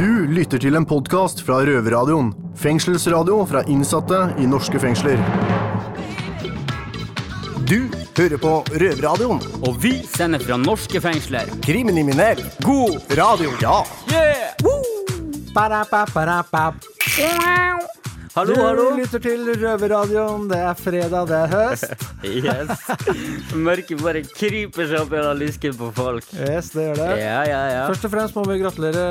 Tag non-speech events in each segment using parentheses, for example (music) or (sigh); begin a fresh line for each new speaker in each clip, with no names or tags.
Du lytter til en podkast fra Røverradioen. Fengselsradio fra innsatte i norske fengsler. Du hører på Røverradioen.
Og vi sender fra norske fengsler.
Kriminell. God radio. Ja.
Yeah! Woo!
Ba-da-ba-ba-da-ba.
Hallo,
Du
hallo.
lytter til Røverradioen. Det er fredag, det er høst. (laughs)
Yes. Mørket bare kryper seg opp gjennom lysken på folk.
Yes, det gjør det.
Ja, ja, ja.
Først og fremst må vi gratulere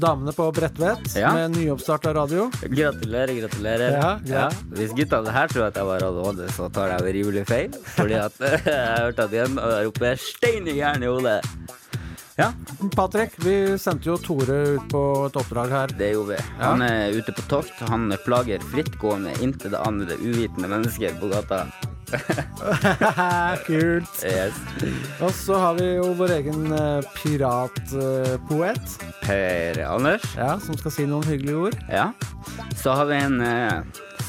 damene på Bredtvet
Ja.
med nyoppstart av radio.
Gratulerer, gratulerer.
Ja, ja.
Hvis guttene her tror at jeg var ADHD, så tar jeg rimelig feil. Fordi at (laughs) jeg har hørt at igjen der oppe er stein i hjernen i hodet. Ja,
Patrick, vi sendte jo Tore ut på et oppdrag her.
det gjorde vi.
Ja.
Han er ute på tokt. Han plager frittgående, intet andre uvitende mennesker på gata. (laughs)
Kult.
Yes.
Og så har vi jo vår egen eh, piratpoet,
Per Anders.
ja, som skal si noen hyggelige ord.
Ja. Så har vi en eh,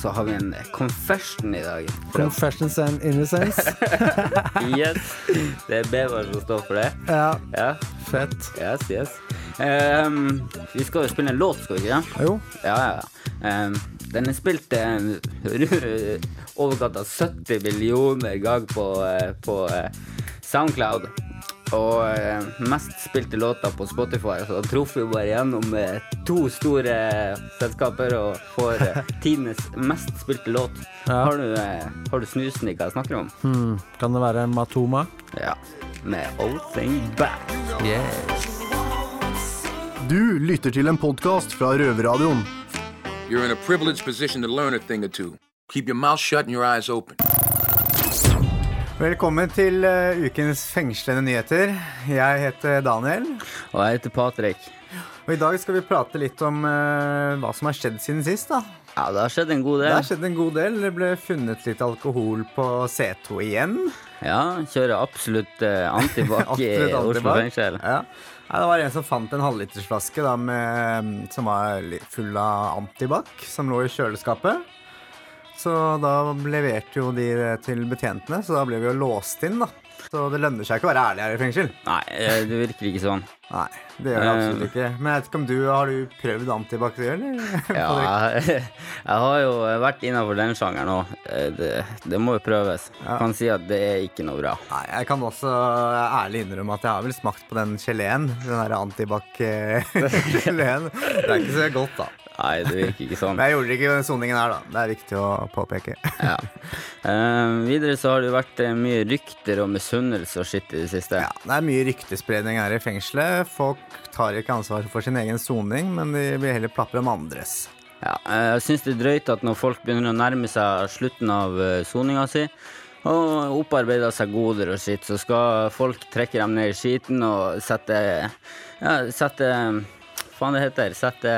Så har vi en confession i dag.
Confessions and Innocence. (laughs)
Yes. Det er Bevar som står for det.
Ja,
Ja.
fett.
Yes, yes. Um, vi skal jo spille en låt, skal vi ikke det?
Jo.
Ja, ja. ja. Den er spilt uh, overkant av 70 millioner ganger på, eh, på eh, Soundcloud. Og eh, mest spilte låter på Spotify. Så da traff vi bare gjennom eh, to store selskaper og får (laughs) tidenes mest spilte låt.
Ja.
Har, du, eh, har du snusen i hva jeg snakker om?
Hmm. Kan det være Matoma?
Ja. Med Old Thing Back.
Du lytter til en podkast fra Røverradioen.
You're in a privileged position to learn a thing or two. Keep your mouth shut and your eyes open.
Velkommen til uh, ukens fengslende nyheter. Jeg heter Daniel.
Og jeg heter Patrick.
Og i dag skal vi prate litt om uh, hva som har skjedd siden sist. da.
Ja, det har skjedd en god del.
Det har skjedd en god del. Det ble funnet litt alkohol på C2 igjen.
Ja, kjører absolutt uh, antibac (laughs) i Oslo fengsel.
Ja. Ja, det var en som fant en halvlitersflaske da, med, som var full av antibac, som lå i kjøleskapet. Så da leverte jo de det til betjentene, så da ble vi jo låst inn, da. Så det lønner seg ikke å være ærlig her i fengsel.
Nei, eh, det virker ikke sånn.
Nei, det gjør det
Eh.
absolutt ikke. Men jeg vet ikke om du har du prøvd antibac, eller? (laughs)
Ja, (laughs) jeg, har jo vært innafor den sjangeren òg. Det, det må jo prøves. Jeg kan si at det er ikke noe bra.
Nei, jeg kan også ærlig innrømme at jeg har vel smakt på den geleen. Den derre antibac-geleen. (laughs) Det er ikke så godt, da.
Nei, det virker ikke sånn. (laughs)
Men jeg gjorde det ikke i den soningen her, da. Det er viktig å påpeke. (laughs)
Ja. uh, videre så har det jo vært eh, mye rykter og misunnelse og skitt i det siste.
Ja, det er mye ryktespredning her i fengselet. Folk tar ikke ansvar for sin egen soning, men de vil heller plapre om andres.
Ja, uh, jeg syns det er drøyt at når folk begynner å nærme seg slutten av soninga si, og opparbeider seg goder og skitt, så skal folk trekke dem ned i skiten og sette Ja, sette Faen det heter Sette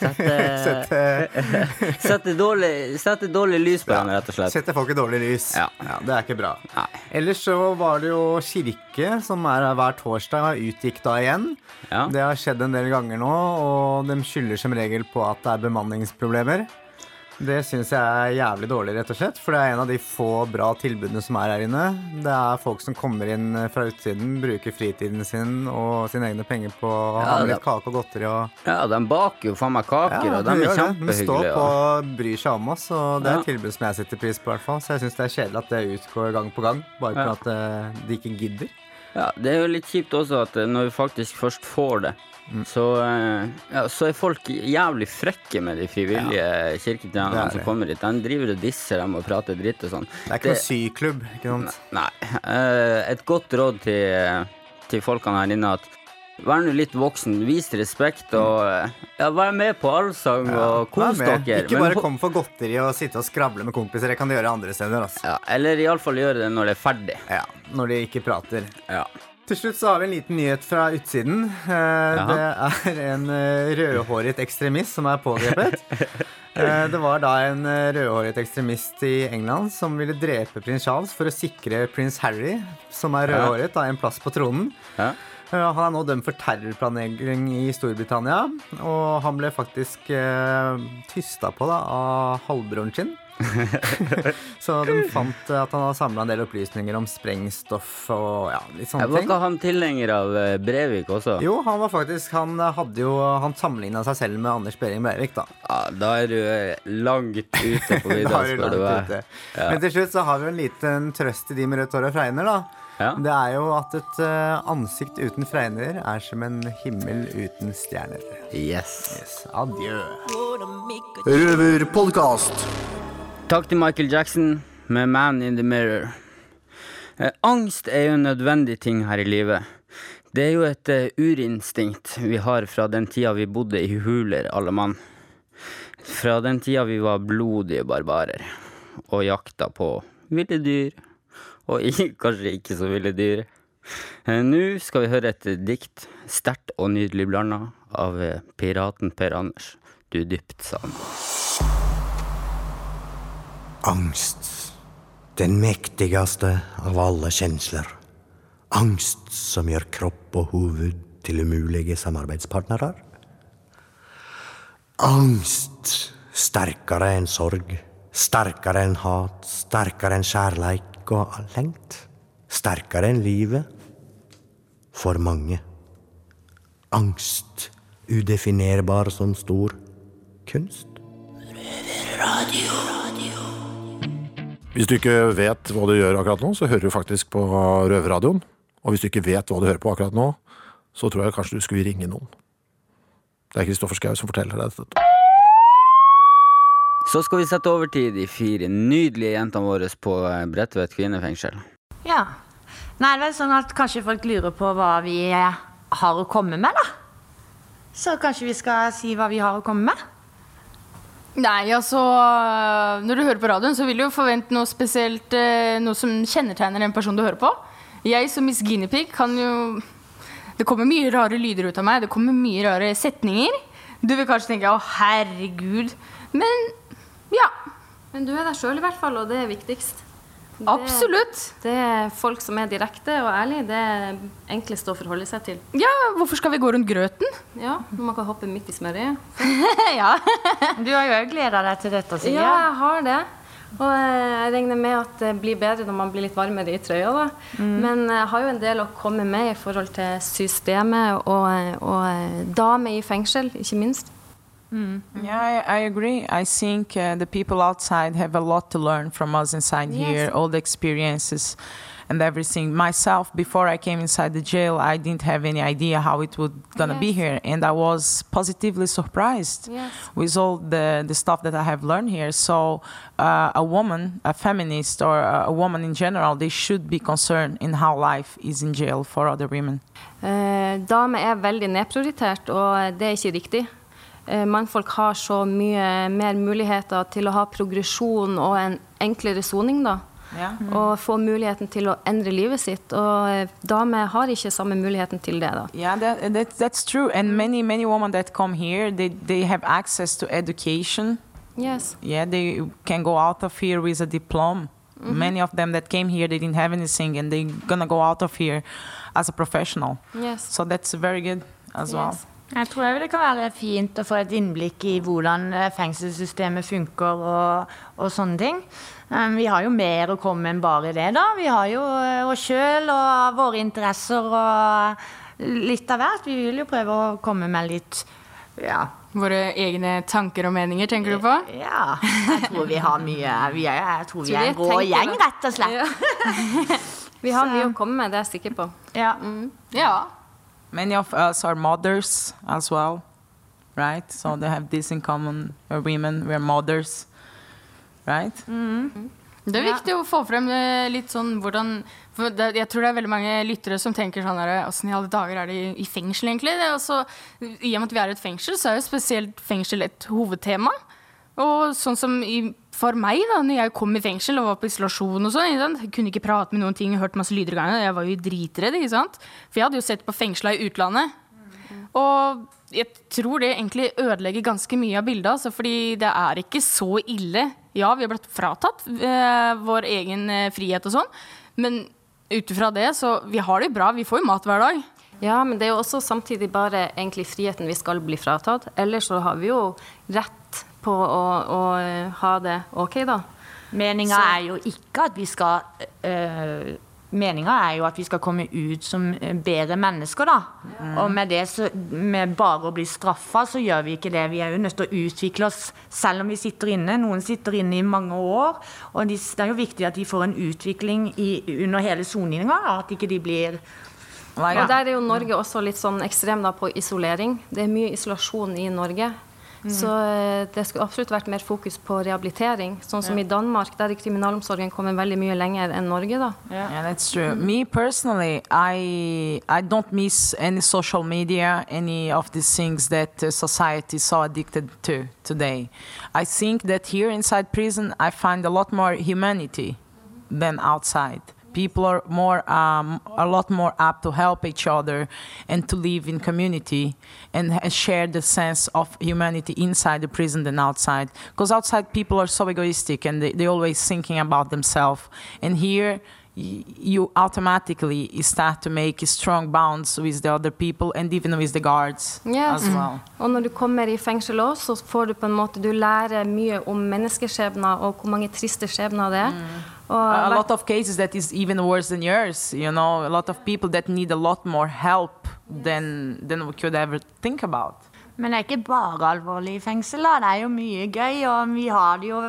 Sette, (laughs) (laughs)
Sette,
dårlig, sette dårlig lys på dem, rett og slett.
sette folk i dårlig lys.
Ja.
Det er ikke bra.
Nei.
Ellers så var det jo kirke, som er hver torsdag, utgikk da igjen.
Ja.
Det har skjedd en del ganger nå, og de skylder som regel på at det er bemanningsproblemer. Det syns jeg er jævlig dårlig, rett og slett. For det er en av de få bra tilbudene som er her inne. Det er folk som kommer inn fra utsiden, bruker fritiden sin og sine egne penger på å ha
Ja,
med litt kake og godteri og
Ja, de baker jo faen meg kaker, og de er
kjempehyggelige. De står på
og-
bryr seg om oss, og det er
Ja.
et tilbud som jeg setter pris på, i hvert fall. Så jeg syns det er kjedelig at det utgår gang på gang, bare
Ja.
for at eh, de ikke gidder.
Ja, det er jo litt kjipt også at eh, når vi faktisk først får det,
Mm.
så, eh, ja, så er folk jævlig frekke med de frivillige
ja.
kirketjenerne
er
som kommer hit. De driver og disser dem og prater dritt og sånn.
Det er ikke noen syklubb, ikke sant.
Nei. eh, Et godt råd til, til folkene her inne at Vær nå litt voksen, vis respekt og eh, ja, vær med på allsang og kos dere.
Ikke bare kom for godteri og sitte og skravle med kompiser. Det kan gjøre andre steder. Altså.
ja, Eller iallfall gjøre det når det er ferdig.
Ja, når de ikke prater.
Ja.
Til slutt så har vi en liten nyhet fra utsiden. Eh, det er en eh, rødhåret ekstremist som er pågrepet. Eh, det var da en rødhåret ekstremist i England som ville drepe prins Charles for å sikre prins Harry, som er rødhåret, da en plass på tronen.
Ja.
Han er nå dømt for terrorplanlegging i Storbritannia, og han ble faktisk tysta på da, av halvbroren sin. (laughs) så de fant at han hadde samla en del opplysninger om sprengstoff og ja, litt sånne ting.
Var ikke han tilhenger av eh, Brevik også?
Jo, han var faktisk Han hadde jo Han sammenligna seg selv med Anders Behring Breivik, da.
Ja, da er du eh, langt ute på (laughs)
Da
vidda,
er du
spør du meg.
ute. Men til slutt så har vi en liten trøst til de med rødt hår og fregner, da.
Ja.
Det er jo at et eh, ansikt uten fregner er som en himmel uten stjerner.
Yes.
Yes. Adjø.
Røverpodkast.
Takk til Michael Jackson med 'Man in the Mirror'. Eh, angst er jo en nødvendig ting her i livet. Det er jo et eh, urinstinkt vi har fra den tida vi bodde i huler, alle mann. Fra den tida vi var blodige barbarer og jakta på ville dyr. Og (laughs) kanskje ikke så ville dyr. Eh, Nå skal vi høre et dikt, sterkt og nydelig blanda, av piraten Per Anders. Du dypt, sa han.
Angst. Den mektigste av alle kjensler. Angst som gjør kropp og hoved til umulige samarbeidspartnere. Angst sterkere enn sorg, sterkere enn hat, sterkere enn kjærleik og lengt. Sterkere enn livet. For mange. Angst udefinerbar som stor kunst.
Hvis du ikke vet hva du gjør akkurat nå, så hører du faktisk på Røverradioen. Og hvis du ikke vet hva du hører på akkurat nå, så tror jeg kanskje du skulle ringe noen. Det er Kristoffer Schau som forteller deg dette.
Så skal vi sette over til de fire nydelige jentene våre på eh, Bredtvet kvinnefengsel.
Ja. Nei, det er vel sånn at kanskje folk lurer på hva vi eh, har å komme med, da. Så kanskje vi skal si hva vi har å komme med?
Nei, altså Når du hører på radioen, så vil du jo forvente noe spesielt, eh, noe som kjennetegner den personen du hører på. Jeg som Miss Guinea-pig kan jo Det kommer mye rare lyder ut av meg. Det kommer mye rare setninger. Du vil kanskje tenke 'å, herregud'. Men ja.
Men du er deg sjøl i hvert fall, og det er viktigst. Det-
Absolutt.
Det er folk som er direkte og ærlige. Det er enklest å forholde seg til.
Ja, hvorfor skal vi gå rundt grøten?
Ja, Når man kan hoppe midt i smøret. (laughs)
ja.
Du har jo òg gleda deg til dette, Silje.
Ja, jeg har det. Og eh, jeg regner med at det blir bedre når man blir litt varmere i trøya. da. Men jeg har jo en del å komme med i forhold til systemet og, og damer i fengsel, ikke minst.
Yeah, I, I agree. I think uh, the people outside have a lot to learn from us inside
Yes.
here, all the experiences and everything. Myself, before I came inside the jail, I didn't have any idea how it would gonna be here, and I was positively surprised
Yes.
with all the the stuff that I have learned here. So, uh, a woman, a feminist, or a a woman in general, they should be concerned in how life is in jail for other women.
Uh, damer er veldig nedprioritert, og det er ikke riktig. Eh, mannfolk har så mye mer muligheter til å ha progresjon og en enklere soning, da.
Yeah.
Og få muligheten til å endre livet sitt. Og eh, damer har ikke samme muligheten til det, da.
Yeah, that, that, that's true. And many, many women that come here, they, they have access to education.
Yes.
Yeah, they can go out of here with a diploma. Many of them that came here, they didn't have anything, and they're gonna go out of here as a professional.
Yes.
So that's very good as well.
Jeg tror det kan være fint å få et innblikk i hvordan eh, fengselssystemet funker og, og sånne ting. Um, vi har jo mer å komme med enn bare det, da. Vi har jo eh, oss sjøl og våre interesser og litt av hvert. Vi vil jo prøve å komme med litt ja.
Våre egne tanker og meninger, tenker du på?
Ja. Jeg tror vi har mye Vi er, jeg tror vi er en rå gjeng, rett og slett. (laughs) (laughs)
Vi har mye å komme med, det er jeg sikker på.
Ja.
Ja.
Many of us are mothers as well, right? So they have this in common. We're women, we're mothers, right?
Det er viktig å få frem eh, litt sånn hvordan for det, Jeg tror det er veldig mange lyttere som tenker sånn Åssen i alle dager er de i, i fengsel, egentlig? Det også, I og med at vi er i et fengsel, så er jo spesielt fengsel et hovedtema. Og sånn som i, for meg, da når jeg kom i fengsel og var på isolasjon og sånn? Kunne ikke prate med noen ting, hørte masse lyder i. Jeg var jo dritredd, ikke sant. For jeg hadde jo sett på fengsla i utlandet. Og jeg tror det egentlig ødelegger ganske mye av bildet, altså, fordi det er ikke så ille. Ja, vi har blitt fratatt eh, vår egen eh, frihet og sånn, men ut ifra det, så vi har det jo bra. Vi får jo mat hver dag.
Ja, men det er jo også samtidig bare egentlig friheten vi skal bli fratatt. Ellers så har vi jo rett på å, å eh, ha det ok, da.
Meninga
Så-
er jo ikke at vi skal øh, Meninga er jo at vi skal komme ut som øh, bedre mennesker, da. Og med det så, med bare å bli straffa, så gjør vi ikke det. Vi er jo nødt til å utvikle oss selv om vi sitter inne. Noen sitter inne i mange år. Og de, det er jo viktig at de får en utvikling i, under hele soninga. At ikke de blir
Og der er jo Norge også litt sånn ekstrem da på isolering. Det er mye isolasjon i Norge. Så eh, det skulle absolutt vært mer fokus på rehabilitering. Sånn som
Ja.
i Danmark, der er kriminalomsorgen kommer veldig mye lenger enn Norge, da.
Yeah, that's true. Me personally, I I don't miss any social media, any of these things that uh, society is so addicted to today. I think that here inside prison, I find a lot more humanity than outside. People are more, um, a lot more apt to help each other and to live in community and ha- share the sense of humanity inside the prison than outside. Because outside people are so egoistic and they, they're always thinking about themselves. And here, you automatically start to make strong bonds with the other people and even with the guards
Yes.
as well.
Og når du kommer i fengsel også, så får du på en måte Du lærer mye om menneskeskjebner og hvor mange triste skjebner det er. Og
Oh, a,
a
lot of cases that is even worse than yours you know? A lot of people that need a lot more help than than we could ever think about
Men det er ikke bare alvorlig i fengsel. da. Det er jo mye gøy, og vi har det jo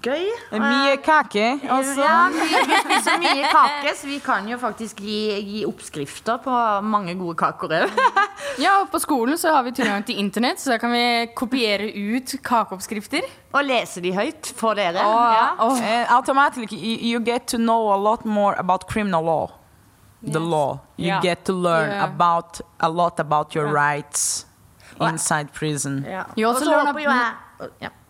gøy.
mye kake også.
Ja, vi, vi spiser mye kake, så vi kan jo faktisk gi, gi oppskrifter på mange gode kaker òg.
Ja, og på skolen så har vi tilgang til internett, så da kan vi kopiere ut kakeoppskrifter.
Og lese de høyt for dere.
and Uh, automatically you, get to know a lot more about criminal law the law you
Yeah.
get to learn
Yeah.
about a lot about your
Yeah.
rights inside prison
ja.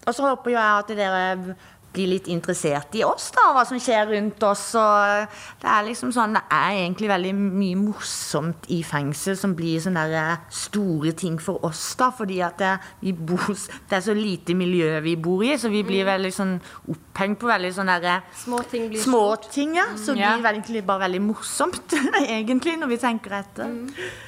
Og så håper jo jeg at dere blir litt interessert i oss, da, hva som skjer rundt oss. Og det er liksom sånn, det er egentlig veldig mye morsomt i fengsel som blir sånne store ting for oss, da, fordi at det, vi bor, det er så lite miljø vi bor i, så vi blir veldig sånn opphengt på veldig sånne der,
Små ting blir
små ting, ja. Så
det
blir det egentlig bare veldig morsomt, (laughs) egentlig, når vi tenker etter.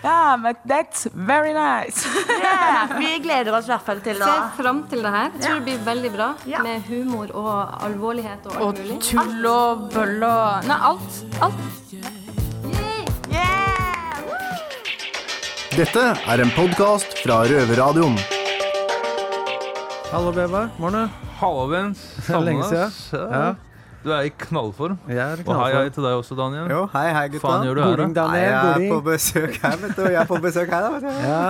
yeah but that's very nice (laughs)
Ja, vi gleder oss i hvert fall til å
Se fram til det her. Jeg Tror det blir veldig bra. Med humor og alvorlighet og alt
Og
mulig.
tull og bøll og Nei, alt. Alt.
Dette er en podkast fra Røverradioen.
Hallo, Beba. Morgen.
Hallo, Bens. (laughs)
Lenge siden. Ja.
Du er i knallform.
Jeg er i
Og hei, hei til deg også, Daniel.
Jo, hei, hei, gutta.
Faen gjør du her, da?
Nei, jeg er på besøk her, vet du. Jeg er på besøk her, da. vet du.
Ja.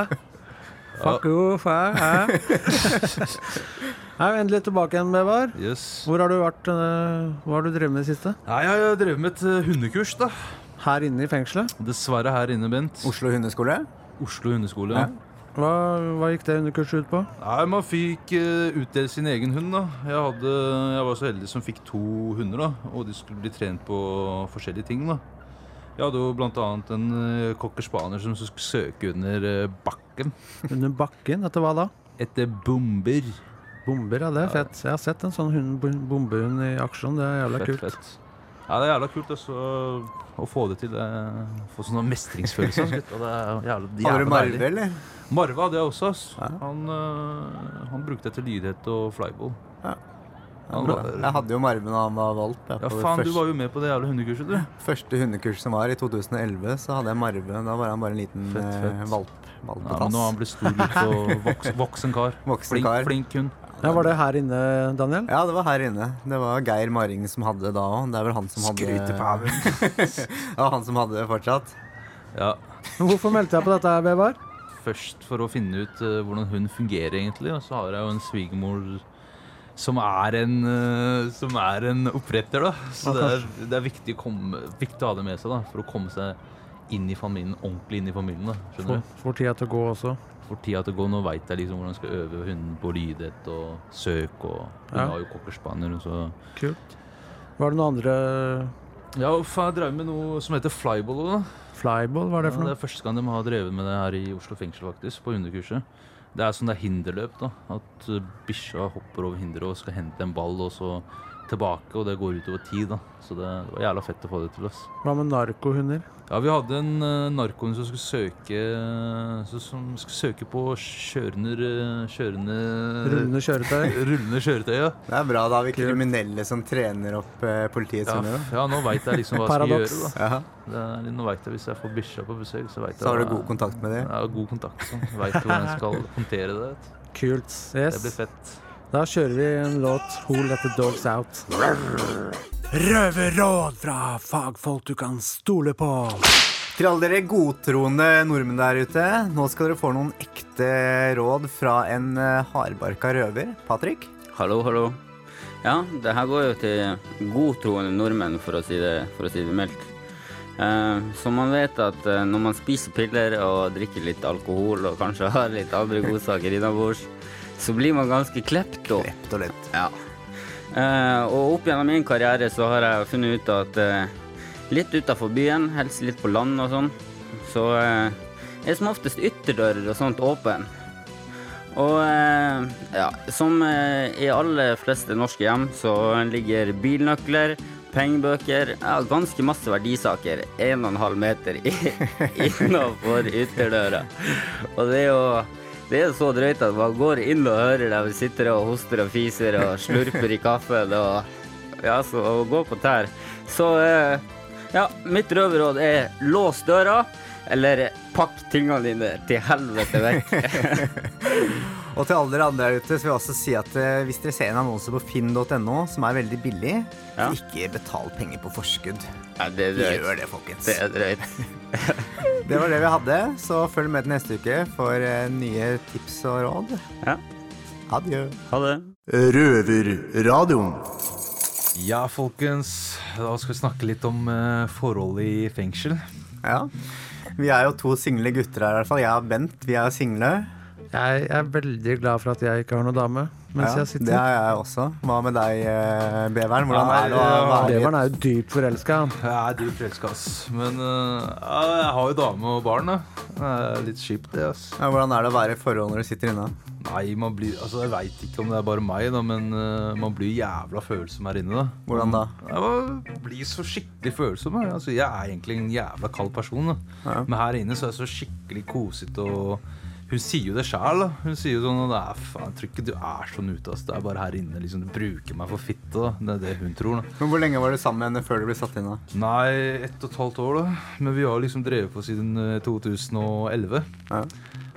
Fuck you, faen. (laughs) Er endelig tilbake igjen, Bevar. Hvor har du vært? eh, Hva har du drevet med i det siste?
Nei, jeg har drevet med et eh, hundekurs, da.
Her inne i fengselet?
Dessverre her inne, Bent.
Oslo hundeskole?
Oslo hundeskole, ja.
Hva, hva gikk det hundekurset ut på?
Nei, Man fikk uh, utdelt sin egen hund. da. Jeg, hadde, jeg var så heldig som fikk to hunder, da, og de skulle bli trent på forskjellige ting. da. Jeg hadde jo bl.a. en uh, cocker spaniel som skulle søke under uh, bakken.
Under bakken? Etter hva da?
Etter bomber.
Bomber, ja, det er fett. Jeg har sett en sånn hund, bombehund i aksjon. Det er jævla
Fett,
kult.
fett. Ja, det er jævla kult også, å få det til. Det, Få sånn mestringsfølelse. altså, gutta. Det er jævla,
Hadde
jævla
du Marve,
deilig.
eller?
Marve hadde jeg også. Ja. Han, øh, han brukte det til lydighet og flyball. Han
Bra.
var-
Jeg hadde jo Marve da han var valp.
Ja, faen,
første, du
var jo med på det jævla hundekurset, du.
Første hundekurs som var i 2011, så hadde jeg Marve. Da var han bare en liten
Fett, fett.
valp. valp.
Ja, men nå har han blitt stor gutt og voks, voksen kar. (laughs)
Voksen
flink,
kar.
flink hund.
Ja, Var det her inne, Daniel?
Ja, det var her inne. Det var Geir Maring som hadde det da òg. Det er vel han som hadde (laughs) var han som hadde det fortsatt.
Ja.
Hvorfor meldte jeg på dette, her, Bevar?
Først for å finne ut uh, hvordan hun fungerer, egentlig. Og så har jeg jo en svigermor som er en, uh, som er en oppretter, da. Så det er, det er viktig, å komme, viktig å ha det med seg da, for å komme seg inn i familien, ordentlig inn i familien. da, skjønner du?
for tida til å gå også.
For tida til å gå, nå veit jeg liksom hvordan jeg skal øve hunden på lydighet og søk. og Hun
Ja.
har jo cockerspaniel, så
Kult. Var det noen andre
Ja, uff, jeg drev med noe som heter flyball. da.
Flyball, hva er det for
Ja,
noe?
det er første gang de har drevet med det her i Oslo fengsel, faktisk, på hundekurset. Det er sånn det er hinderløp, da. At bikkja hopper over hinderet og skal hente en ball, og så tilbake, og det går utover tid. da Så det, det var jævla fett å få det til. oss.
Hva med narkohunder?
Ja, vi hadde en uh, narkohund som skulle søke så, Som skulle søke på kjørende eh, Kjørende
Rullende kjøretøy? (laughs)
Rullende kjøretøy, ja.
Det er bra. Da har vi kriminelle som trener opp uh, politiets
Ja,
hunder.
ja, nå veit jeg liksom hva jeg skal gjøre. da
Ja.
det er, Nå vet jeg Hvis jeg får bikkja på besøk, så veit jeg
Så har du god kontakt med dem?
Ja, god kontakt. Sånn. Veit hvordan jeg skal håndtere det.
Kult. Yes.
Det blir fett.
Da kjører vi en låt Who Let The Dogs Out.
Røverråd fra fagfolk du kan stole på.
Til alle dere godtroende nordmenn der ute, nå skal dere få noen ekte råd fra en eh, hardbarka røver. Patrick?
Hallo, hallo. Ja, det her går jo til godtroende nordmenn, for å si det, for å si det mildt. Eh, så man vet at eh, når man spiser piller og drikker litt alkohol og kanskje har litt andre godsaker innabords, så blir man ganske klepto.
Klept og lett.
Ja. Uh, og opp gjennom min karriere så har jeg funnet ut at uh, litt utafor byen, helst litt på land og sånn, så uh, er som oftest ytterdører og sånt åpen. Og uh, ja, som i alle fleste norske hjem så ligger bilnøkler, pengebøker, ja, ganske masse verdisaker 1,5 meter (laughs) innafor ytterdøra. Og det er jo det er så drøyt at man går inn og hører dem sitter og hoster og fiser og slurper i kaffen og ja, så og går på tær. Så eh, ja, mitt røverråd er lås døra, eller pakk tingene dine til helvete vekk. (laughs)
Og til alle dere andre der ute så vil jeg også si at eh, hvis dere ser en annonse på finn.no som er veldig billig,
Ja.
ikke betal penger på forskudd.
Ja, det er drøyt.
Gjør det, folkens.
Det er drøyt. (laughs)
Det var det vi hadde, så følg med til neste uke for eh, nye tips og råd.
Ja.
Adjø.
Ha det.
Røverradioen.
Ja, folkens. Da skal vi snakke litt om uh, forhold i fengsel.
Ja. Vi er jo to single gutter her, i hvert fall. Jeg og Bent, vi er jo single.
Jeg er veldig glad for at jeg ikke har noen dame mens
Ja,
jeg sitter.
Det er jeg også. Hva med deg, eh, Beveren? Hvordan er det å være
Beveren er jo dypt forelska.
Jeg er dypt forelska, ass. Men uh, jeg har jo dame og barn, da. Det er litt kjipt, det, ass.
ja, Hvordan er det å være i forhold når du sitter inne?
Nei, man blir Altså, jeg veit ikke om det er bare meg, da, men uh, man blir jævla følsom her inne, da.
Hvordan da?
Jeg blir så skikkelig følsom. jeg. Altså, jeg er egentlig en jævla kald person, da.
Ja.
Men her inne så er jeg så skikkelig kosete og hun sier jo det sjæl. Hun sier jo sånn det er, faen, Jeg tror ikke du er sånn ute. ass. Det er bare her inne. liksom Du bruker meg for fitte. da Det er det hun tror. da
Men Hvor lenge var du sammen med henne før du ble satt inn? da?
Nei, ett og et halvt år, da. Men vi har liksom drevet på siden eh, 2011.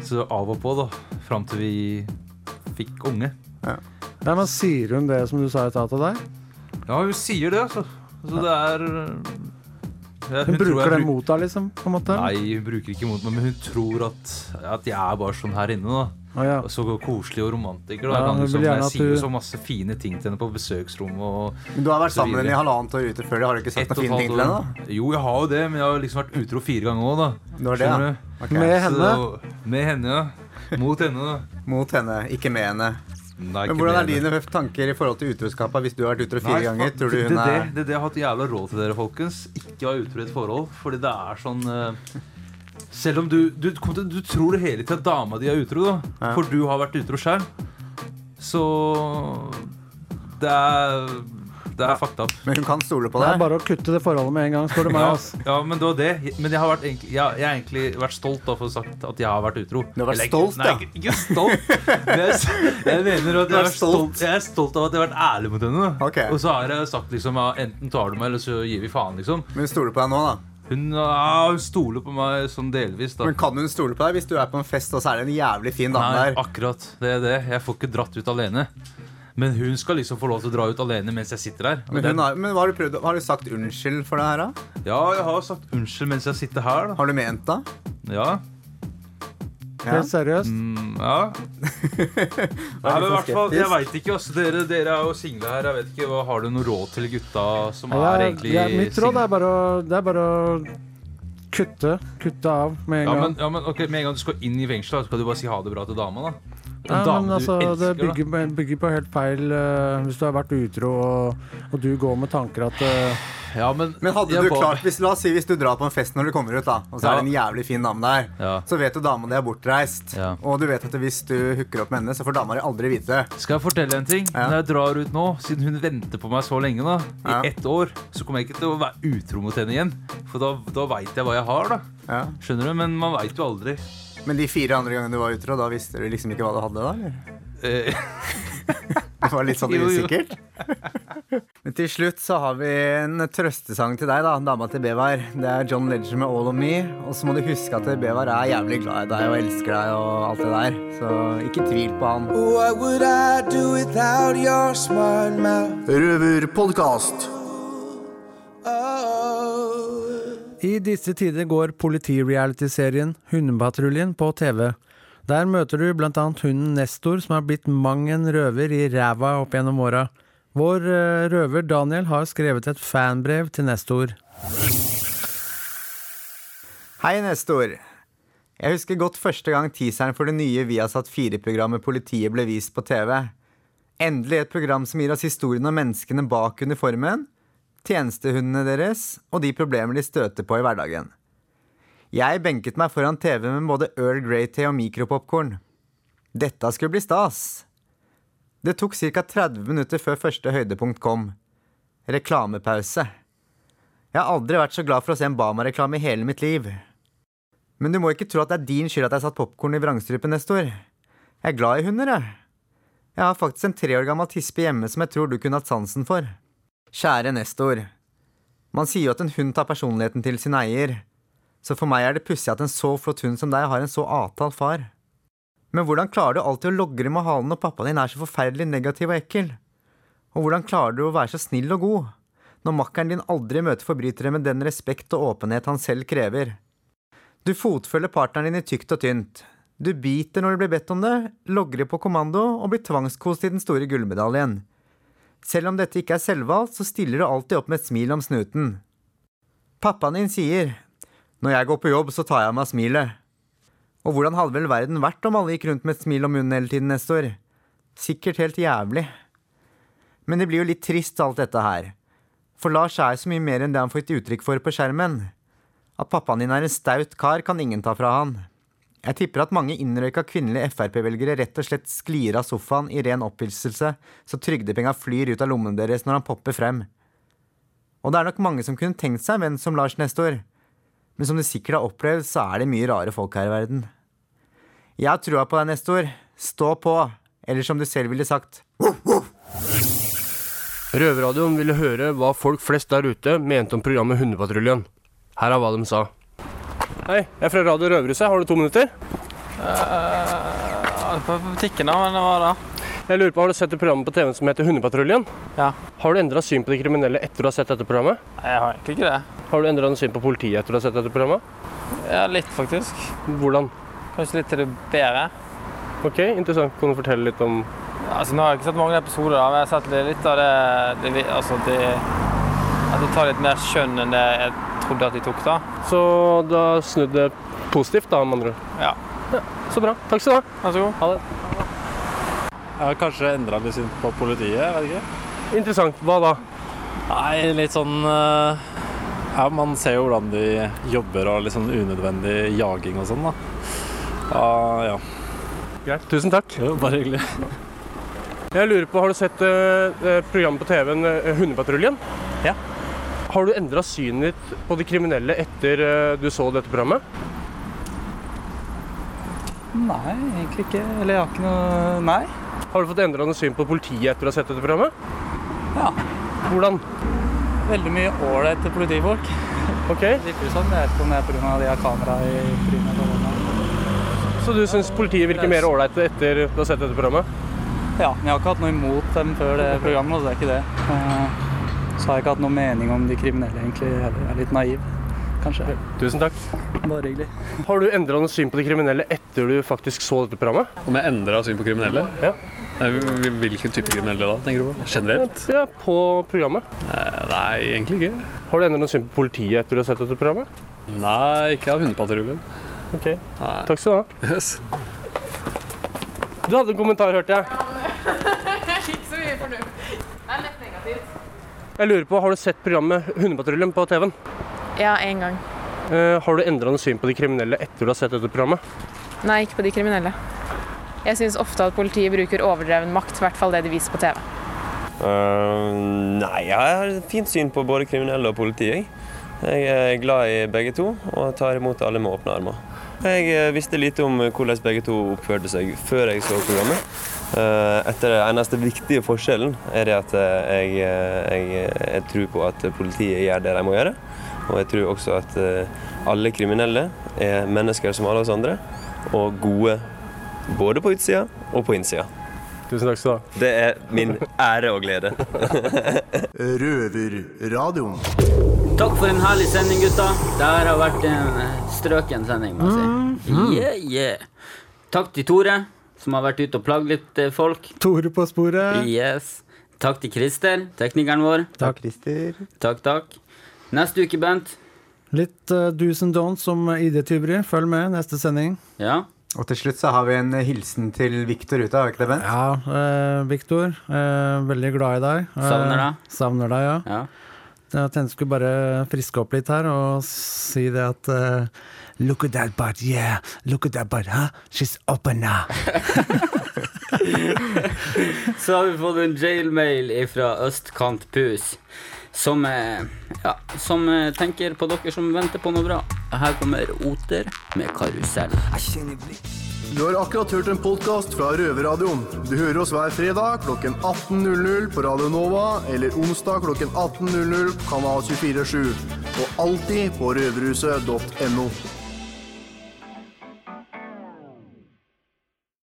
Så av og på, da. Fram til vi fikk unge.
Ja, men Sier hun det som du sa i stad til deg?
Ja, hun sier det, altså. altså det er ja,
Hun
jeg
bruker det
bruk-
mot deg, liksom? på en måte?
Nei, hun bruker ikke mot meg, men hun tror at, at jeg er bare sånn her inne. da
Ah, ja.
Så koselig og romantiker. Da.
Ja, hun
liksom, jeg sier jo
du-
så masse fine ting til henne på besøksrommet. Og
Men Du har vært sammen med henne i halvannet år ute før. Har du ikke sagt
Ett
noe
og et
fine ting til henne? da?
Jo, jeg har jo det, men jeg har liksom vært utro fire ganger òg, da.
Du har det, ja? Okay.
Med henne?
Så, med henne, ja. Mot henne, da.
Mot henne, ikke med henne. Men Hvordan er dine tanker i forhold til utroskapet hvis du har vært utro fire ganger? Tror du hun er
det, det, jeg har hatt jævla råd til dere, folkens. Ikke ha utro i et forhold. Fordi det er sånn eh, Selv om du Du, du tror det hele tida dama di er utro, da. For du har vært utro sjøl. Så Det er Det er fucked up.
Men hun kan stole på
Det er
deg?
bare å kutte det forholdet med en gang, spør du meg.
Ja, ja, men det var det. Men jeg har, vært egentlig, jeg, jeg har egentlig vært stolt av å få sagt at jeg har vært utro.
Du har vært
Eller,
stolt,
nei,
ja.
Ikke, ikke stolt. Men jeg, jeg mener at
Du
jeg
er
stolt. jeg er stolt av at jeg har vært ærlig mot henne. da.
Ok.
Og så har jeg sagt liksom ja, enten tar du meg, eller så gir vi faen, liksom.
Men hun stoler på deg nå, da?
Hun, ja, hun stoler på meg sånn delvis, da.
Men kan hun stole på deg hvis du er på en fest og så er det en jævlig fin dame
Nei,
der?
akkurat. Det er det. Jeg får ikke dratt ut alene. Men hun skal liksom få lov til å dra ut alene mens jeg sitter her.
Men, hun har, men hva har, du prøvd, har du sagt unnskyld for det her, da?
Ja, jeg har sagt unnskyld mens jeg sitter her. da
Har du ment det?
Ja.
Ja.
Helt seriøst.
Mm, ja. (laughs) Nei, men hvert fall, jeg veit ikke. Altså, dere, dere er jo single her. Jeg vet ikke, hva, Har du noe råd til gutta som
Ja,
er egentlig
ja, mitt råd er bare å, det er bare å kutte. Kutte av med en
ja,
gang.
men, ja, men okay, Med en gang du skal inn i fengselet, skal du bare si ha det bra til dama. da
Ja,
dame
men altså, det
elsker, da.
bygger, bygger på helt feil uh, Hvis du har vært utro og, og du går med tanker at uh,
Ja, men,
Men hadde du klart, hvis, La oss si hvis du drar på en fest når du kommer ut, da og så er det en jævlig fin dame der.
Ja.
Så vet du dama di er bortreist.
Ja.
Og du vet at hvis du hooker opp med henne, så får dama di aldri vite det.
Skal jeg fortelle en ting? Når jeg drar ut nå, siden hun venter på meg så lenge, da, i
Ja.
ett år, så kommer jeg ikke til å være utro mot henne igjen. For da, da veit jeg hva jeg har, da.
Ja.
Skjønner du? Men man veit jo aldri.
Men de fire andre gangene du var utro, da visste du liksom ikke hva du hadde? da? eller?
Eh, (laughs)
Det var litt sånn (laughs) usikkert. (laughs) Men til slutt så har vi en trøstesang til deg, da, dama til Bevar. Det er John Ledger med 'All of Me'. Og så må du huske at Bevar er jævlig glad i deg og elsker deg og alt det der. Så ikke tvil på han.
What I
disse tider går politirealityserien Hundepatruljen på TV. Der møter du blant annet hunden Nestor, som har blitt mang en røver i ræva opp gjennom åra. Vår eh, røver Daniel har skrevet et fanbrev til Nestor.
Hei, Nestor. Jeg husker godt første gang teaseren for det nye Viasat 4-programmet Politiet ble vist på TV. Endelig et program som gir oss historien om menneskene bak uniformen, tjenestehundene deres og de problemer de støter på i hverdagen. Jeg benket meg foran TV med både Earl Grey-te og mikropopkorn. Dette skulle bli stas. Det tok ca. 30 minutter før første høydepunkt kom. Reklamepause. Jeg har aldri vært så glad for å se en Bama-reklame i hele mitt liv. Men du må ikke tro at det er din skyld at jeg satt popkorn i vrangstrupen, neste år. Jeg er glad i hunder, jeg. Jeg har faktisk en tre år gammel tispe hjemme som jeg tror du kunne hatt sansen for. Kjære Nestor. Man sier jo at en hund tar personligheten til sin eier. Så for meg er det pussig at en så flott hund som deg har en så avtalt far. Men hvordan klarer du alltid å logre med halen når pappaen din er så forferdelig negativ og ekkel? Og hvordan klarer du å være så snill og god, når makkeren din aldri møter forbrytere med den respekt og åpenhet han selv krever? Du fotfølger partneren din i tykt og tynt. Du biter når du blir bedt om det, logrer på kommando og blir tvangskost i den store gullmedaljen. Selv om dette ikke er selvvalgt, så stiller du alltid opp med et smil om snuten. Pappaen din sier, når jeg går på jobb, så tar jeg av meg smilet. Og hvordan hadde vel verden vært om alle gikk rundt med et smil om munnen hele tiden, neste år? Sikkert helt jævlig. Men det blir jo litt trist, alt dette her. For Lars er så mye mer enn det han får gitt uttrykk for på skjermen. At pappaen din er en staut kar, kan ingen ta fra han. Jeg tipper at mange innrøyka kvinnelige Frp-velgere rett og slett sklir av sofaen i ren opphilselse, så trygdepenga flyr ut av lommene deres når han popper frem. Og det er nok mange som kunne tenkt seg en venn som Lars Nestor. Men som du sikkert har opplevd, så er det mye rare folk her i verden. Jeg har trua på deg, Nestor. Stå på. Eller som du selv ville sagt.
Røverradioen ville høre hva folk flest der ute mente om programmet Hundepatruljen. Her er hva de sa. Hei, jeg er fra Radio Røverhuset. Har du to minutter?
På butikken, da, men hva da?
Jeg lurer på, Har du sett et program på TV som heter Hundepatruljen?
Ja.
Har du endra syn på de kriminelle etter du har sett dette programmet?
Nei, jeg har egentlig ikke det.
Har du endra syn på politiet etter du har sett dette programmet?
Ja, litt faktisk.
Hvordan?
Kanskje litt til det bedre.
Ok, interessant. Kan du fortelle litt om
Altså, Nå har jeg ikke sett mange episoder, da, men jeg har sett litt av det, det Altså, de, At det tar litt mer skjønn enn det jeg trodde at de tok, da.
Så du har snudd det positivt, da, med andre ord?
Ja.
Så bra. Takk skal du ha.
Vær så god.
Ha det.
Jeg har kanskje endra litt syn på politiet, jeg vet ikke.
Interessant. Hva da?
Nei, litt sånn eh, Ja, man ser jo hvordan de jobber og litt sånn unødvendig jaging og sånn, da. Ja, ja.
Greit. Tusen takk.
Jo, bare hyggelig.
Jeg lurer på, Har du sett uh, programmet på TV-en eh, Hundepatruljen? Har du endra synet ditt på de kriminelle etter eh, du så dette programmet?
Nei, egentlig ikke. Eller jeg har ikke noe Nei.
Har du fått endra noe syn på politiet etter å ha sett dette programmet?
Ja.
Hvordan?
Veldig mye ålreite politifolk.
Ok.
Virker det sånn. Jeg vet ikke om det er pga. de har kamera i trynet.
Så du syns politiet virker mer ålreite etter du har sett dette programmet?
Ja, men jeg har ikke hatt noe imot dem før det programmet, så det er ikke det. Så har jeg ikke hatt noen mening om de kriminelle, egentlig. Jeg er litt naiv, kanskje.
Tusen takk.
Bare hyggelig.
Har du endra noe syn på de kriminelle etter du faktisk så dette programmet?
Om jeg endra syn på kriminelle?
Ja.
Hvilken type kriminelle da, tenker du på? Generelt?
Ja, på programmet.
Eh, Nei, egentlig ikke.
Har du endra noe syn på politiet etter du har sett dette programmet?
Nei, ikke av hundepatruljen.
Ok. Takk skal du ha.
Yes.
Du hadde en kommentar, hørte jeg. (laughs)
Ikke så mye for negativt.
Jeg lurer på, Har du sett programmet Hundepatruljen på TV-en?
Ja, én gang.
Uh, har du endra noe syn på de kriminelle etter du har sett dette programmet?
Nei, ikke på de kriminelle. Jeg syns ofte at politiet bruker overdreven makt, i hvert fall det de viser på TV.
Uh, nei, jeg har fint syn på både kriminelle og politi. Jeg. jeg er glad i begge to og tar imot alle med åpne armer. Jeg eh, visste lite om hvordan begge to oppførte seg før jeg så programmet. Uh, etter Den eneste viktige forskjellen er det at jeg, jeg, jeg, tror på at politiet gjør det de må gjøre. Og jeg tror også at alle kriminelle er mennesker som alle oss andre, og gode både på utsida og på innsida.
Tusen takk skal du ha.
Det er min ære og glede. (laughs)
Røverradioen.
Takk for en herlig sending, gutta. Det her har vært en eh, strøken sending, må jeg si.
Mhm.
Yeah, yeah. Takk til Tore, som har vært ute og plagd litt eh, folk.
Tore på sporet.
Yes. Takk til Christer, teknikeren vår.
Takk, Christer.
Takk, takk. Neste uke, Bent.
Litt uh, do's and don'ts som ID-tyveri. Følg med neste sending.
Ja.
Og til slutt så har vi en hilsen til Viktor ute, har vi ikke det, Bent?
Ja, eh, Viktor. Eh, veldig glad i deg. Eh,
Savner deg.
Savner deg, ja.
ja.
Jeg tenkte jeg skulle bare friske opp litt her og si det at eh, Look at that butt, yeah. Look at that butt, huh? She's open now. (laughs)
Så har vi fått en jailmail fra Østkant Pus. Som, eh, ja, som eh, tenker på dere som venter på noe bra. Her kommer Oter med karusell.
Du har akkurat hørt en podkast fra Røverradioen. Du hører oss hver fredag klokken 18.00 på Radio Nova eller onsdag klokken 18.00 på Kanal 247. Og alltid på røverhuset.no.